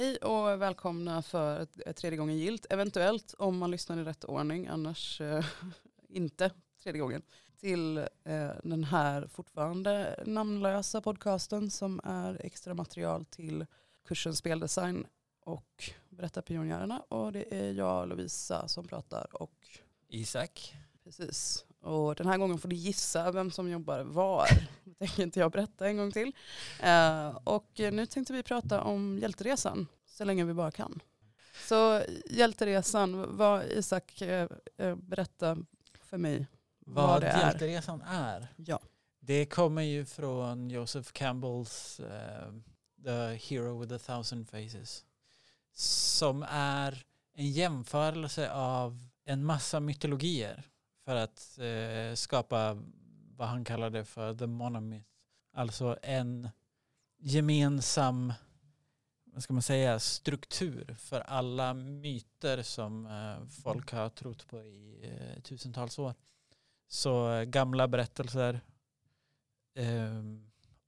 Hej och välkomna för tredje gången gilt. Eventuellt om man lyssnar i rätt ordning, annars eh, inte tredje gången. Till eh, den här fortfarande namnlösa podcasten som är extra material till kursen speldesign och Berättarpionjärerna. Och det är jag Lovisa som pratar och Isak. Precis. Och den här gången får du gissa vem som jobbar var. Det tänker inte jag berätta en gång till. Uh, och nu tänkte vi prata om Hjälteresan så länge vi bara kan. Så Hjälteresan, vad Isak uh, berätta för mig vad, vad det är. Hjälteresan är? Ja. Det kommer ju från Joseph Campbells uh, The Hero with a thousand faces. Som är en jämförelse av en massa mytologier för att eh, skapa vad han kallade för the monomyth. Alltså en gemensam vad ska man säga, struktur för alla myter som eh, folk har trott på i eh, tusentals år. Så eh, gamla berättelser eh,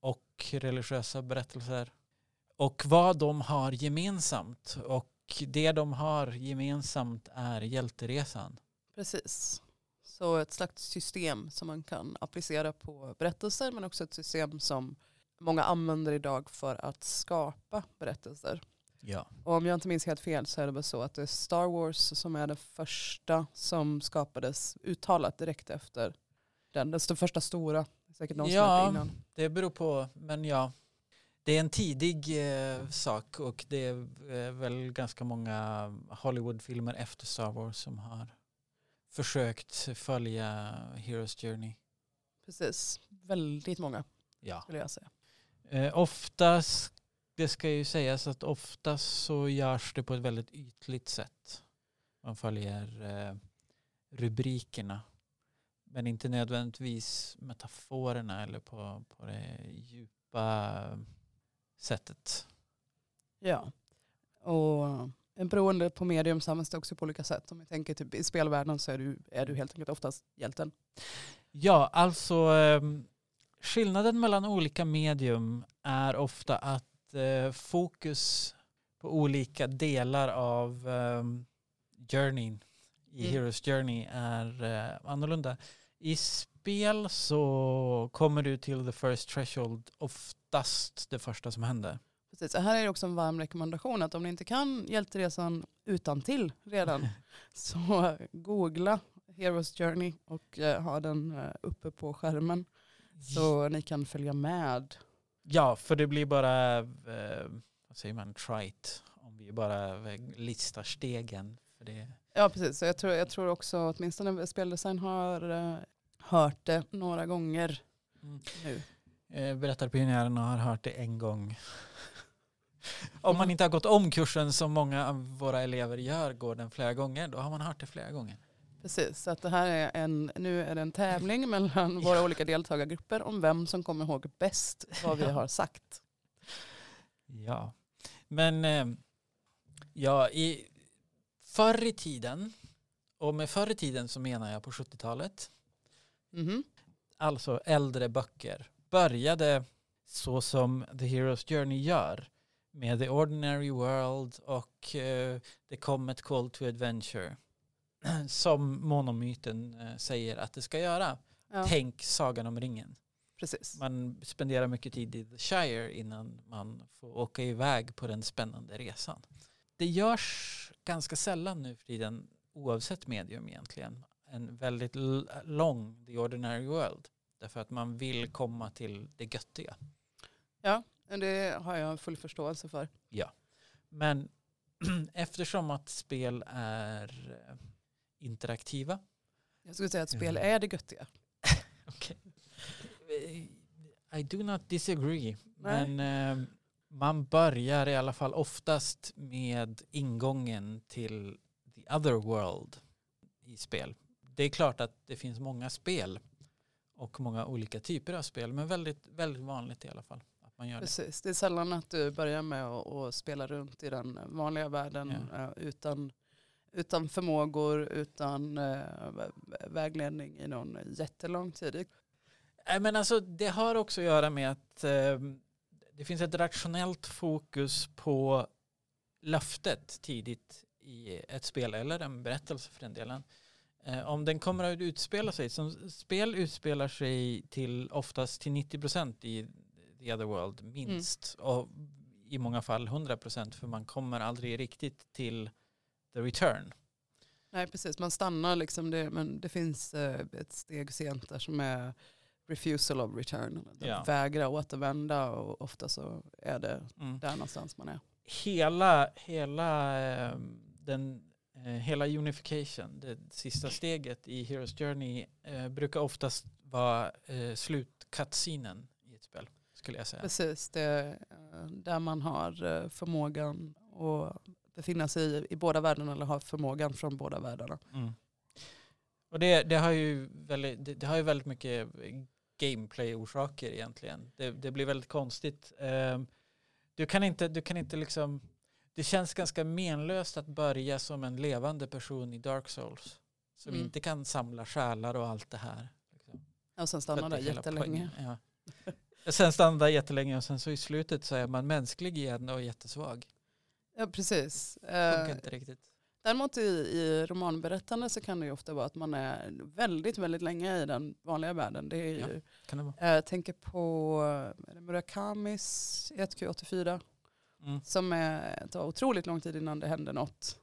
och religiösa berättelser och vad de har gemensamt. Och det de har gemensamt är hjälteresan. Precis. Så ett slags system som man kan applicera på berättelser men också ett system som många använder idag för att skapa berättelser. Ja. Och om jag inte minns helt fel så är det väl så att det är Star Wars som är det första som skapades uttalat direkt efter den. Den första stora, säkert någon ja, innan. det beror på, men ja. Det är en tidig eh, sak och det är eh, väl ganska många Hollywoodfilmer efter Star Wars som har försökt följa Heroes Journey. Precis, väldigt många ja. skulle jag säga. Eh, oftast, det ska ju sägas att oftast så görs det på ett väldigt ytligt sätt. Man följer eh, rubrikerna men inte nödvändigtvis metaforerna eller på, på det djupa sättet. Ja, och beroende på medium så används det också på olika sätt. Om vi tänker typ i spelvärlden så är du, är du helt enkelt oftast hjälten. Ja, alltså eh, skillnaden mellan olika medium är ofta att eh, fokus på olika delar av eh, journeyn i mm. Heroes Journey är eh, annorlunda. I spel så kommer du till the first threshold oftast det första som händer. Precis, här är det också en varm rekommendation att om ni inte kan Hjälteresan utan till redan så googla Heroes Journey och eh, ha den eh, uppe på skärmen så ni kan följa med. Ja, för det blir bara, eh, vad säger man, trite om vi bara listar stegen. För det. Ja, precis. Så jag, tror, jag tror också åtminstone speldesign har hört det några gånger mm. nu. Berättarpionjärerna har hört det en gång. Om man inte har gått om kursen som många av våra elever gör, går den flera gånger, då har man hört det flera gånger. Precis, så att det här är en, nu är det en tävling mellan våra ja. olika deltagargrupper om vem som kommer ihåg bäst vad vi har sagt. Ja, men eh, ja, i förr i tiden, och med förr i tiden så menar jag på 70-talet, mm -hmm. alltså äldre böcker, började så som The Hero's Journey gör med The Ordinary World och uh, The Comet Call to Adventure som monomyten uh, säger att det ska göra. Ja. Tänk Sagan om ringen. Precis. Man spenderar mycket tid i The Shire innan man får åka iväg på den spännande resan. Det görs ganska sällan nu för tiden oavsett medium egentligen. En väldigt lång The Ordinary World. Därför att man vill komma till det göttiga. Ja, det har jag full förståelse för. Ja, men eftersom att spel är eh, interaktiva. Jag skulle säga att spel är det göttiga. okay. I do not disagree. Nej. Men eh, man börjar i alla fall oftast med ingången till the other world i spel. Det är klart att det finns många spel och många olika typer av spel men väldigt, väldigt vanligt i alla fall man gör Precis. det. Det är sällan att du börjar med att spela runt i den vanliga världen ja. Eh, utan, utan förmågor, utan äh, vägledning i någon jättelång tid. Men alltså, det har också att göra med att äh, det finns ett rationellt fokus på löftet tidigt i ett spel eller en berättelse för den delen. Eh, om den kommer att utspela sig, som spel utspelar sig till oftast till 90% i the other world minst mm. och i många fall 100% för man kommer aldrig riktigt till the return. Nej precis, man stannar liksom, det, men det finns eh, ett steg sent där som är refusal of return. Ja. Vägra återvända och ofta så är det mm. där någonstans man är. Hela, hela, eh, den, eh, hela unification, det sista steget i Heroes Journey eh, brukar oftast vara ett spel. Skulle jag säga. Precis, det är där man har förmågan att befinna sig i, i båda världarna eller ha förmågan från båda världarna. Mm. Och det, det, har ju väldigt, det, det, har ju väldigt mycket gameplay-orsaker egentligen. Det, det, blir väldigt konstigt. Ehm, du kan inte, du kan inte liksom, det känns ganska menlöst att börja som en levande person i Dark Souls. Som mm. inte kan samla själar och allt det här. Liksom. Och sen stanna där jättelänge. Ja. Sen stanna där jättelänge och sen så i slutet så är man mänsklig igen och jättesvag. Ja precis. Funkar uh, inte riktigt. Däremot i, i romanberättande så kan det ju ofta vara att man är väldigt, väldigt länge i den vanliga världen. Det är ju, ja, kan det eh, tänker på är det Murakamis 1Q84 mm. som är, tar otroligt lång tid innan det händer något.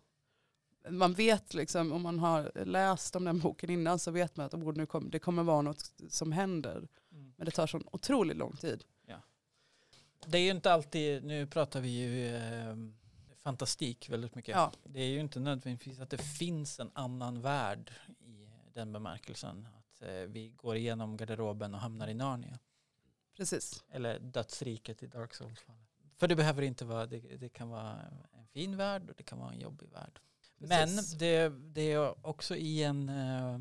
Man vet liksom, om man har läst om den boken innan så vet man att oh, nu kom, det kommer vara något som händer. Men det tar så otroligt lång tid. Ja. Det är ju inte alltid, nu pratar vi ju eh, fantastik väldigt mycket. Ja. Det är ju inte nödvändigtvis att det finns en annan värld i den bemärkelsen. Att eh, vi går igenom garderoben och hamnar i Narnia. Precis. Eller dödsriket i Dark Souls. För det behöver inte vara, det, det kan vara en fin värld och det kan vara en jobbig värld. Precis. Men det, det, är också i en, uh,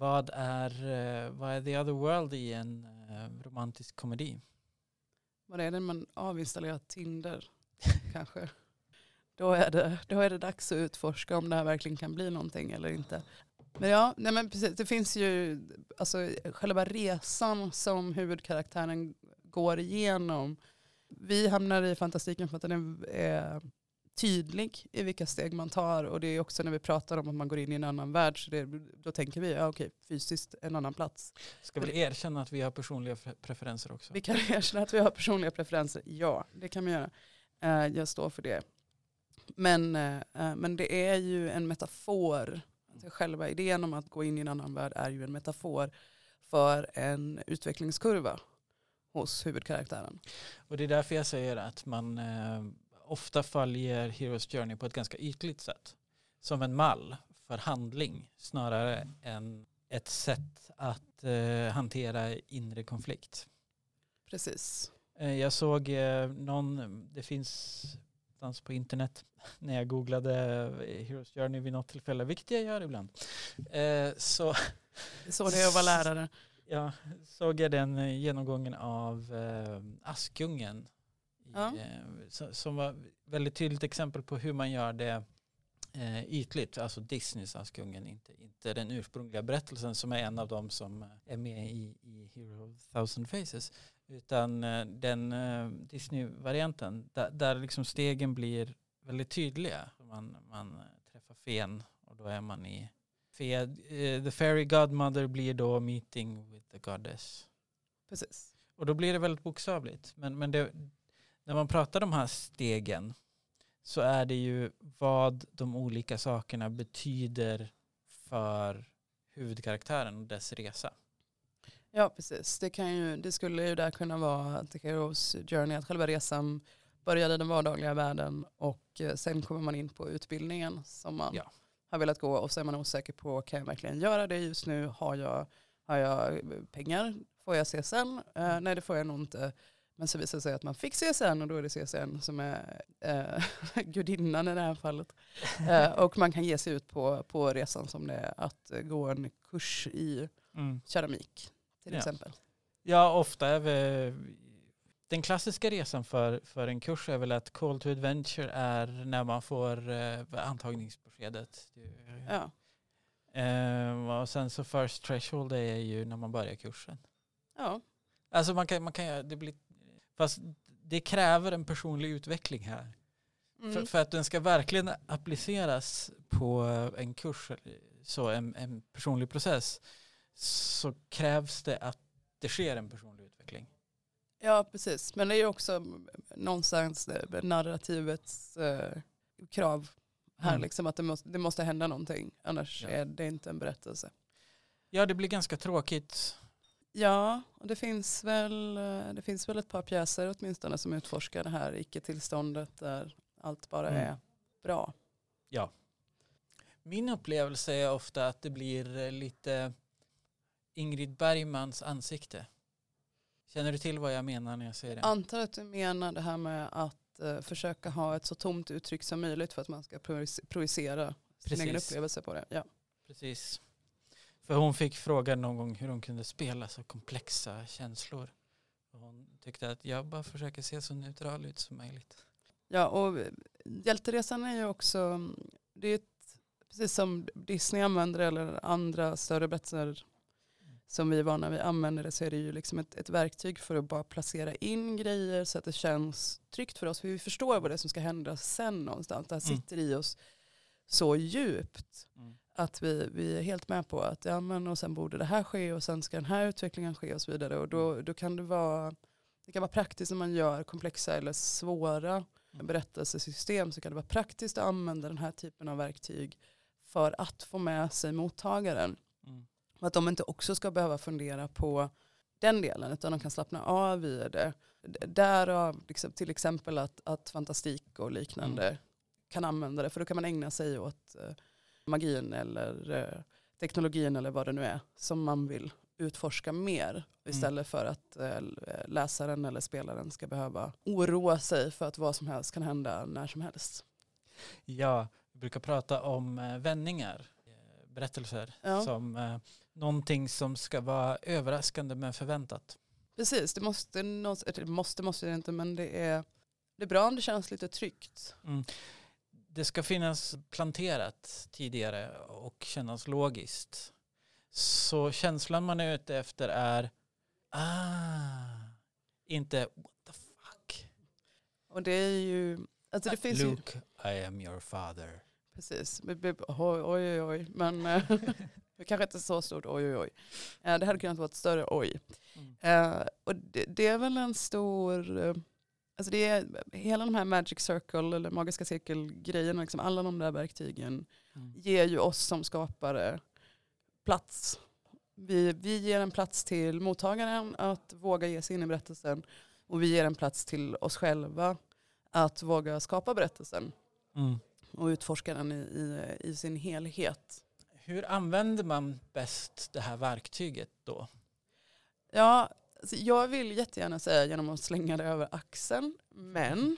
vad, är, eh, vad är the other world i en eh, romantisk komedi? Vad är det man avinstallerar Tinder kanske? då är, det, då är det dags att utforska om det här verkligen kan bli någonting eller inte. Men ja, nej men precis, det finns ju alltså, själva resan som huvudkaraktären går igenom. Vi hamnar i fantastiken för att den är tydlig i vilka steg man tar och det är också när vi pratar om att man går in i en annan värld så det, då tänker vi, ja okej, fysiskt en annan plats. Ska vi erkänna att vi har personliga preferenser också? Vi kan erkänna att vi har personliga preferenser, ja det kan vi göra. Eh, jag står för det. Men, eh, men det är ju en metafor. Alltså själva idén om att gå in i en annan värld är ju en metafor för en utvecklingskurva hos huvudkaraktären. Och det är därför jag säger att man eh, ofta följer Heroes Journey på ett ganska ytligt sätt. Som en mall för handling snarare än ett sätt att eh, hantera inre konflikt. Precis. Eh, jag såg eh, någon, det finns någonstans på internet när jag googlade Heroes Journey vid något tillfälle, vilket jag gör ibland. Eh, så så det att vara lärare. Ja, såg jag den genomgången av eh, Askungen. Ja. Eh, som var väldigt tydligt exempel på hur man gör det eh, ytligt, alltså Disneys Askungen, inte, inte den ursprungliga berättelsen som är en av dem som är med i, i Hero of Thousand Faces. Utan eh, den eh, Disney-varianten där, där liksom stegen blir väldigt tydliga. Man, man träffar fen och då är man i fe, The Fairy Godmother blir då meeting with the goddess. Precis. Och då blir det väldigt bokstavligt. Men, men det, när man pratar de här stegen så är det ju vad de olika sakerna betyder för huvudkaraktären och dess resa. Ja, precis. Det, kan ju, det skulle ju där kunna vara The Heroes Journey, att själva resan började i den vardagliga världen och eh, sen kommer man in på utbildningen som man ja. har velat gå och så är man osäker på kan jag verkligen göra det just nu? Har jag, har jag pengar? Får jag CSN? Uh, mm. nej det får jag nog inte. Men så visar det sig att man fick CSN och då är det CSN som är eh, gudinnan i det här fallet. Eh, och man kan ge sig ut på, på resan som det är att gå en kurs i mm. keramik till ja. exempel. Ja, ofta är vi, den klassiska resan för, för en kurs är väl att call to adventure är när man får eh, antagningsbeskedet. Ja. Eh, och sen så first threshold är ju när man börjar kursen. Ja. Alltså man kan, man kan det blir, fast det kräver en personlig utveckling här. Mm. För, för att den ska verkligen appliceras på en kurs, så en, en personlig process, så krävs det att det sker en personlig utveckling. Ja, precis. Men det är ju också någonstans eh, narrativets eh, krav här, Mm. liksom att det måste, det måste hända någonting. Annars Ja. är det inte en berättelse. Ja, det blir ganska tråkigt. Ja, och det finns väl, eh, det finns väl ett par pjäser åtminstone som utforskar det här icke-tillståndet där allt bara Mm. är bra. Min upplevelse är ofta att det blir eh, lite Ingrid Bergmans ansikte. Känner du till vad jag menar när jag säger det? Antar att du menar det här med att eh, försöka ha ett så tomt uttryck som möjligt för att man ska projic- projicera sin egen upplevelse på det. Ja. Precis. För hon fick frågan någon gång hur hon kunde spela så komplexa känslor. Och hon tyckte att jag bara försöker se så neutral ut som möjligt. Ja, och Hjälteresan är ju också, det är ett, precis som Disney använder eller andra större berättelser som vi är vana vid använder det så är det ju liksom ett, ett verktyg för att bara placera in grejer så att det känns tryggt för oss. För vi förstår vad det är som ska hända sen någonstans. Det här Mm. sitter i oss så djupt Mm. Att vi, vi är helt med på att ja, men, och sen borde det här ske och sen ska den här utvecklingen ske och så vidare. Och då, då kan det vara det kan vara praktiskt när man gör komplexa eller svåra Mm. berättelsesystem så kan det vara praktiskt att använda den här typen av verktyg för att få med sig mottagaren. Mm. Att de inte också ska behöva fundera på den delen utan de kan slappna av i det. Därav liksom, till exempel att, att fantastik och liknande Mm. kan använda det för då kan man ägna sig åt eh, magin eller eh, teknologin eller vad det nu är som man vill utforska mer istället för att eh, läsaren eller spelaren ska behöva oroa sig för att vad som helst kan hända när som helst. Ja, vi brukar prata om eh, vändningar, eh, berättelser, Ja. som eh, någonting som ska vara överraskande men förväntat. Precis, det måste, måste, måste det inte men det är, det är bra om det känns lite tryggt. Mm. Det ska finnas planterat tidigare och kännas logiskt. Så känslan man är ute efter är ah, inte what the fuck. Och det är ju, alltså det finns ju, Luke, I am your father. precis, oj oj oj, men eh, kanske inte så stort oj oj oj. Eh, Det hade kunnat vara ett större oj. Mm. Eh, och det, det är väl en stor, alltså det är hela de här magic circle eller magiska cirkelgrejerna, liksom alla de där verktygen Mm. ger ju oss som skapare plats. Vi, vi ger en plats till mottagaren att våga ge sig in i berättelsen och vi ger en plats till oss själva att våga skapa berättelsen Mm. och utforska den i, i, i sin helhet. Hur använder man bäst det här verktyget då? Ja, alltså jag vill jättegärna säga genom att slänga det över axeln, men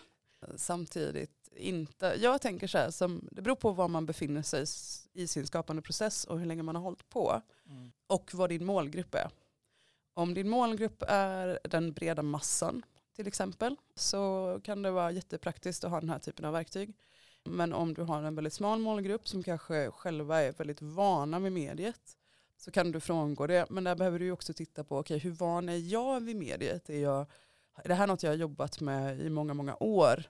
samtidigt inte. Jag tänker så här, som, det beror på var man befinner sig i sin skapande process och hur länge man har hållit på Mm. och vad din målgrupp är. Om din målgrupp är den breda massan till exempel så kan det vara jättepraktiskt att ha den här typen av verktyg. Men om du har en väldigt smal målgrupp som kanske själva är väldigt vana vid mediet så kan du frångå det. Men där behöver du också titta på, okej hur van är jag vid mediet? Är, jag, är det här något jag har jobbat med i många, många år?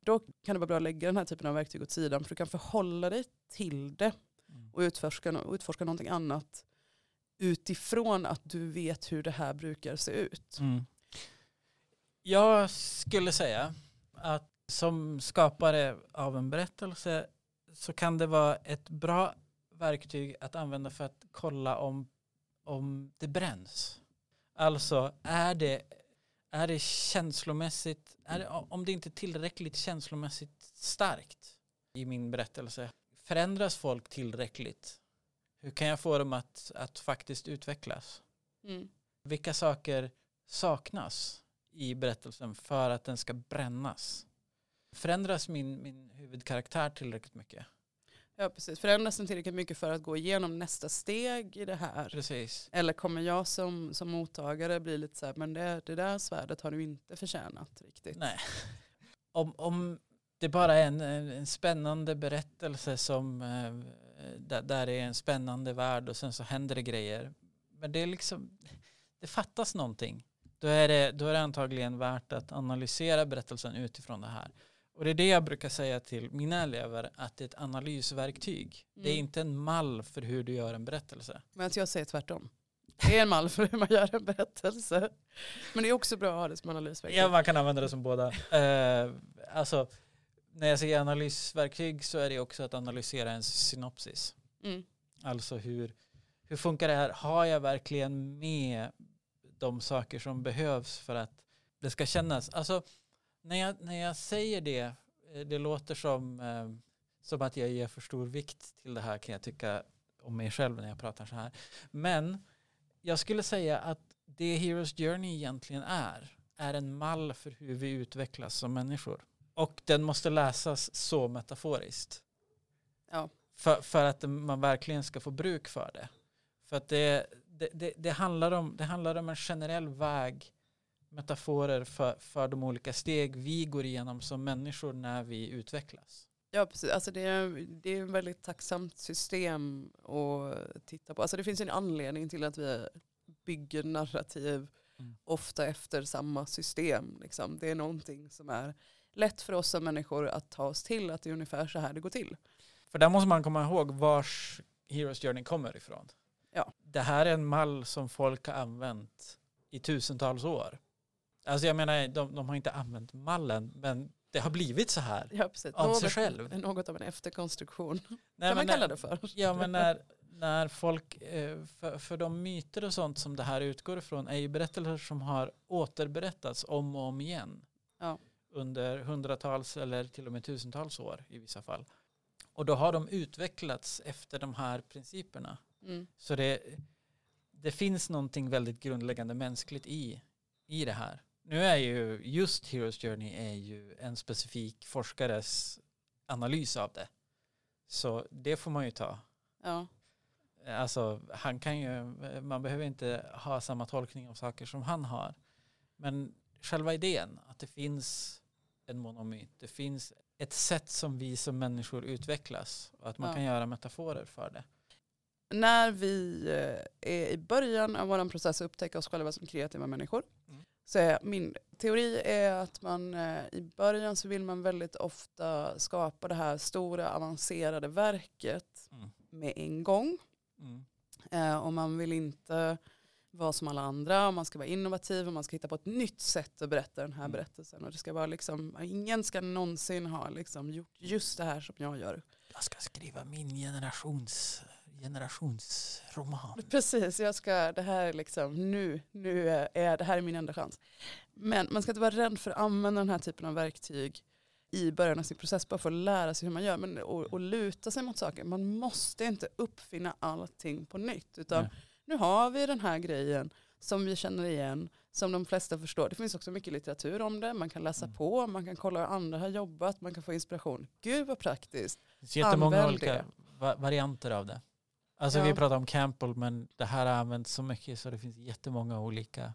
Då kan det vara bra att lägga den här typen av verktyg åt sidan för du kan förhålla dig till det Mm. och utforska, utforska någonting annat utifrån att du vet hur det här brukar se ut. Mm. Jag skulle säga att som skapare av en berättelse så kan det vara ett bra verktyg att använda för att kolla om, om det bränns. Alltså är det, är det känslomässigt, är det, om det inte är tillräckligt känslomässigt starkt i min berättelse, förändras folk tillräckligt? Hur kan jag få dem att, att faktiskt utvecklas? Mm. Vilka saker saknas i berättelsen för att den ska brännas? Förändras min, min huvudkaraktär tillräckligt mycket? Ja precis, förändras den tillräckligt mycket för att gå igenom nästa steg i det här? Precis. Eller kommer jag som, som mottagare bli lite så här, men det, det där svärdet har du inte förtjänat riktigt. Nej. Om, om det bara är en, en spännande berättelse som eh, där, där det är en spännande värld och sen så händer det grejer. Men det är liksom, det fattas någonting. Då är det, då är det antagligen värt att analysera berättelsen utifrån det här. Och det är det jag brukar säga till mina elever, att det är ett analysverktyg. Det är Mm. inte en mall för hur du gör en berättelse. Men jag säger tvärtom. Det är en mall för hur man gör en berättelse. Men det är också bra att ha det som analysverktyg. Ja, man kan använda det som båda. Eh, alltså, när jag säger analysverktyg så är det också att analysera en synopsis. Mm. Alltså hur, hur funkar det här? Har jag verkligen med de saker som behövs för att det ska kännas? Alltså, när jag, när jag säger det, eh, det låter som, eh, som att jag ger för stor vikt till det här kan jag tycka om mig själv när jag pratar så här. Men jag skulle säga att det Heroes Journey egentligen är, är en mall för hur vi utvecklas som människor. Och den måste läsas så metaforiskt. Ja. För, för att man verkligen ska få bruk för det. För att det, det, det, det, handlar, om, det handlar om en generell väg, metaforer för, för de olika steg vi går igenom som människor när vi utvecklas. Ja, precis. Alltså det, är, det är ett väldigt tacksamt system att titta på. Alltså det finns en anledning till att vi bygger narrativ Mm. ofta efter samma system. Liksom. Det är någonting som är lätt för oss som människor att ta oss till att det är ungefär så här det går till. För där måste man komma ihåg vars Heroes Journey kommer ifrån. Ja. Det här är en mall som folk har använt i tusentals år. Alltså jag menar, de, de har inte använt mallen, men det har blivit så här. Ja, precis. Av sig något, själv. något av en efterkonstruktion Nej, kan man men kalla när, det för. Ja, men när, när folk, eh, för, för de myter och sånt som det här utgår ifrån är ju berättelser som har återberättats om och om igen. Ja. Under hundratals eller till och med tusentals år i vissa fall. Och då har de utvecklats efter de här principerna. Mm. Så det, det finns någonting väldigt grundläggande mänskligt i, i det här. Nu är ju just Heroes Journey är ju en specifik forskares analys av det. Så det får man ju ta. Ja. Alltså han kan ju, man behöver inte ha samma tolkning av saker som han har. Men själva idén att det finsk en monomyt, det finns ett sätt som vi som människor utvecklas och att man Ja. kan göra metaforer för det. När vi eh, är i början av vår process att upptäcka oss själva som kreativa människor. Så min teori är att man eh, i början så vill man väldigt ofta skapa det här stora avancerade verket Mm. med en gång. Mm. Eh, och man vill inte vara som alla andra, man ska vara innovativ och man ska hitta på ett nytt sätt att berätta den här Mm. berättelsen. Och det ska vara liksom, ingen ska någonsin ha liksom gjort just det här som jag gör. Jag ska skriva min generations, generationsroman. Precis, jag ska, det här är liksom, nu, nu är, det här är min enda chans. Men man ska inte vara rädd för att använda den här typen av verktyg i början av sin process bara för att lära sig hur man gör men, och, och luta sig mot saker. Man måste inte uppfinna allting på nytt utan Nej. nu har vi den här grejen som vi känner igen, som de flesta förstår. Det finns också mycket litteratur om det, man kan läsa Mm. på, man kan kolla hur andra har jobbat, man kan få inspiration. Gud vad praktiskt. Det finns jättemånga Använd olika det. varianter av det. Alltså Ja. vi pratar om Campbell men det här har använts så mycket så det finns jättemånga olika.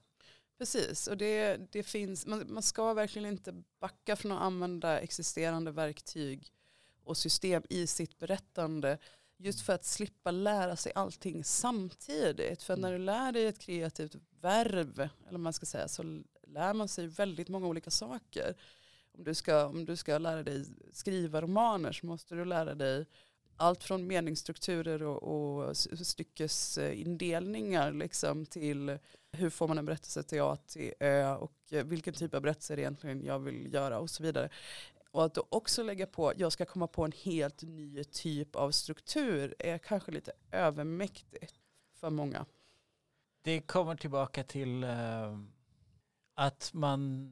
Precis, och det, det finns, man, man ska verkligen inte backa från att använda existerande verktyg och system i sitt berättande. Just för att slippa lära sig allting samtidigt. För när du lär dig ett kreativt verb, eller man ska säga, så lär man sig väldigt många olika saker. Om du ska, om du ska lära dig skriva romaner så måste du lära dig allt från meningsstrukturer och, och styckesindelningar liksom till hur får man en berättelse till A till Ö och vilken typ av berättelse är det egentligen jag vill göra och så vidare. Och att då också lägga på, jag ska komma på en helt ny typ av struktur är kanske lite övermäktigt för många. Det kommer tillbaka till uh, att man,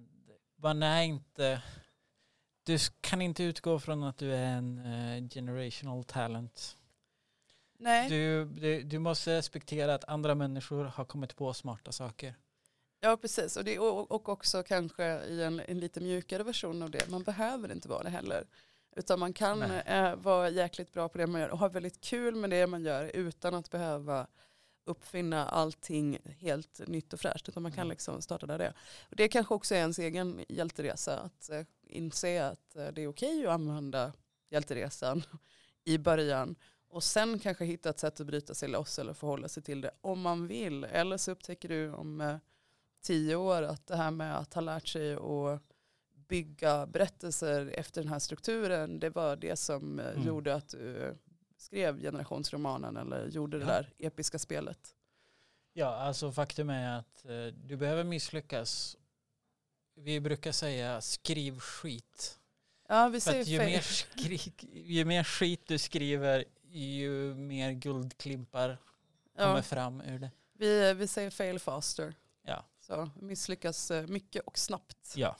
man är inte, du kan inte utgå från att du är en eh, generational talent. Nej, Du, du, du måste respektera att andra människor har kommit på smarta saker. ja precis. Och, det, och, och också kanske i en, en lite mjukare version av det. Man behöver inte vara det heller. Utan man kan eh, vara jäkligt bra på det man gör och ha väldigt kul med det man gör utan att behöva uppfinna allting helt nytt och fräscht. Utan man kan Mm. liksom starta där det är. Och det kanske också är ens egen hjälteresa. Att eh, inse att eh, det är okej att använda hjälteresan i början. Och sen kanske hitta ett sätt att bryta sig loss eller förhålla sig till det om man vill. Eller så upptäcker du om eh, tio år att det här med att ha lärt sig att bygga berättelser efter den här strukturen, det var det som Mm. gjorde att du skrev generationsromanen eller gjorde det Ja. där episka spelet. Ja, alltså faktum är att eh, du behöver misslyckas. Vi brukar säga skriv skit. Ja, vi säger ju mer, skri, ju mer skit du skriver, ju mer guldklimpar kommer ja, fram ur det. vi, vi säger fail faster. Ja. Så misslyckas eh, mycket och snabbt. Ja,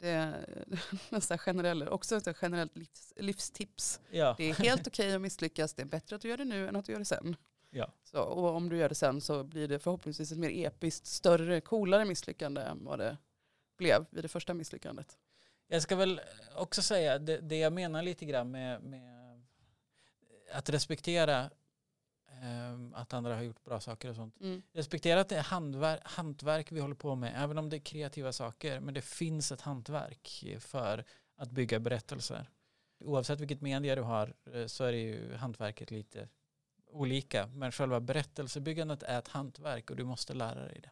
Det är nästan generellt, också ett generellt livs, livstips. ja. Det är helt okej att misslyckas, det är bättre att du gör det nu än att du gör det sen. ja. Så, och om du gör det sen så blir det förhoppningsvis ett mer episkt, större, coolare misslyckande än vad det blev vid det första misslyckandet. Jag ska väl också säga det, det jag menar lite grann med, med att respektera att andra har gjort bra saker och sånt. Mm. Respektera att det är handverk, hantverk vi håller på med, även om det är kreativa saker. Men det finns ett hantverk för att bygga berättelser. Oavsett vilket media du har eh, så är det ju hantverket lite olika. Men själva berättelsebyggandet är ett hantverk och du måste lära dig det.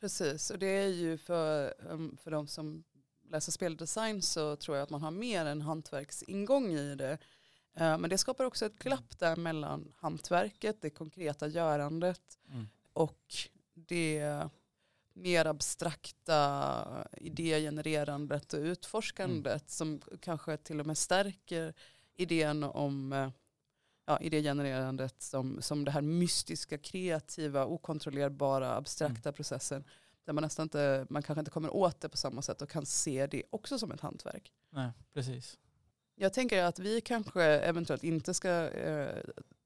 Precis, och det är ju för, um, för de som läser speldesign så tror jag att man har mer en hantverksingång i det. Eh, Men det skapar också ett glapp där mellan hantverket, det konkreta görandet och det mer abstrakta idégenererandet och utforskandet som kanske till och med stärker idén om eh, ja, idégenererandet som, som det här mystiska, kreativa, okontrollerbara, abstrakta processen där man nästan inte, man kanske inte kommer åt det på samma sätt och kan se det också som ett hantverk. Nej, precis. Jag tänker att vi kanske eventuellt inte ska, eh,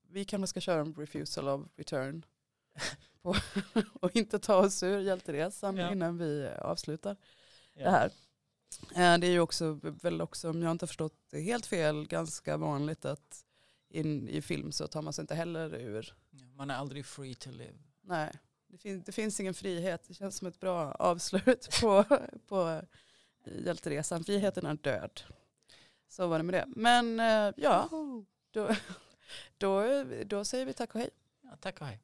vi kanske ska köra en refusal of return på, och inte ta oss ur hjälteresan Ja. innan vi avslutar Ja. det här. Eh, Det är ju också, väl också, om jag inte har förstått det helt fel, ganska vanligt att in, i film så tar man sig inte heller ur. Man är aldrig free to live. Nej, det, fin, det finns ingen frihet. Det känns som ett bra avslut på, på hjälteresan. Friheten är död. Så var det med det. Men eh, ja, då, då, då säger vi tack och hej. Ja, tack och hej.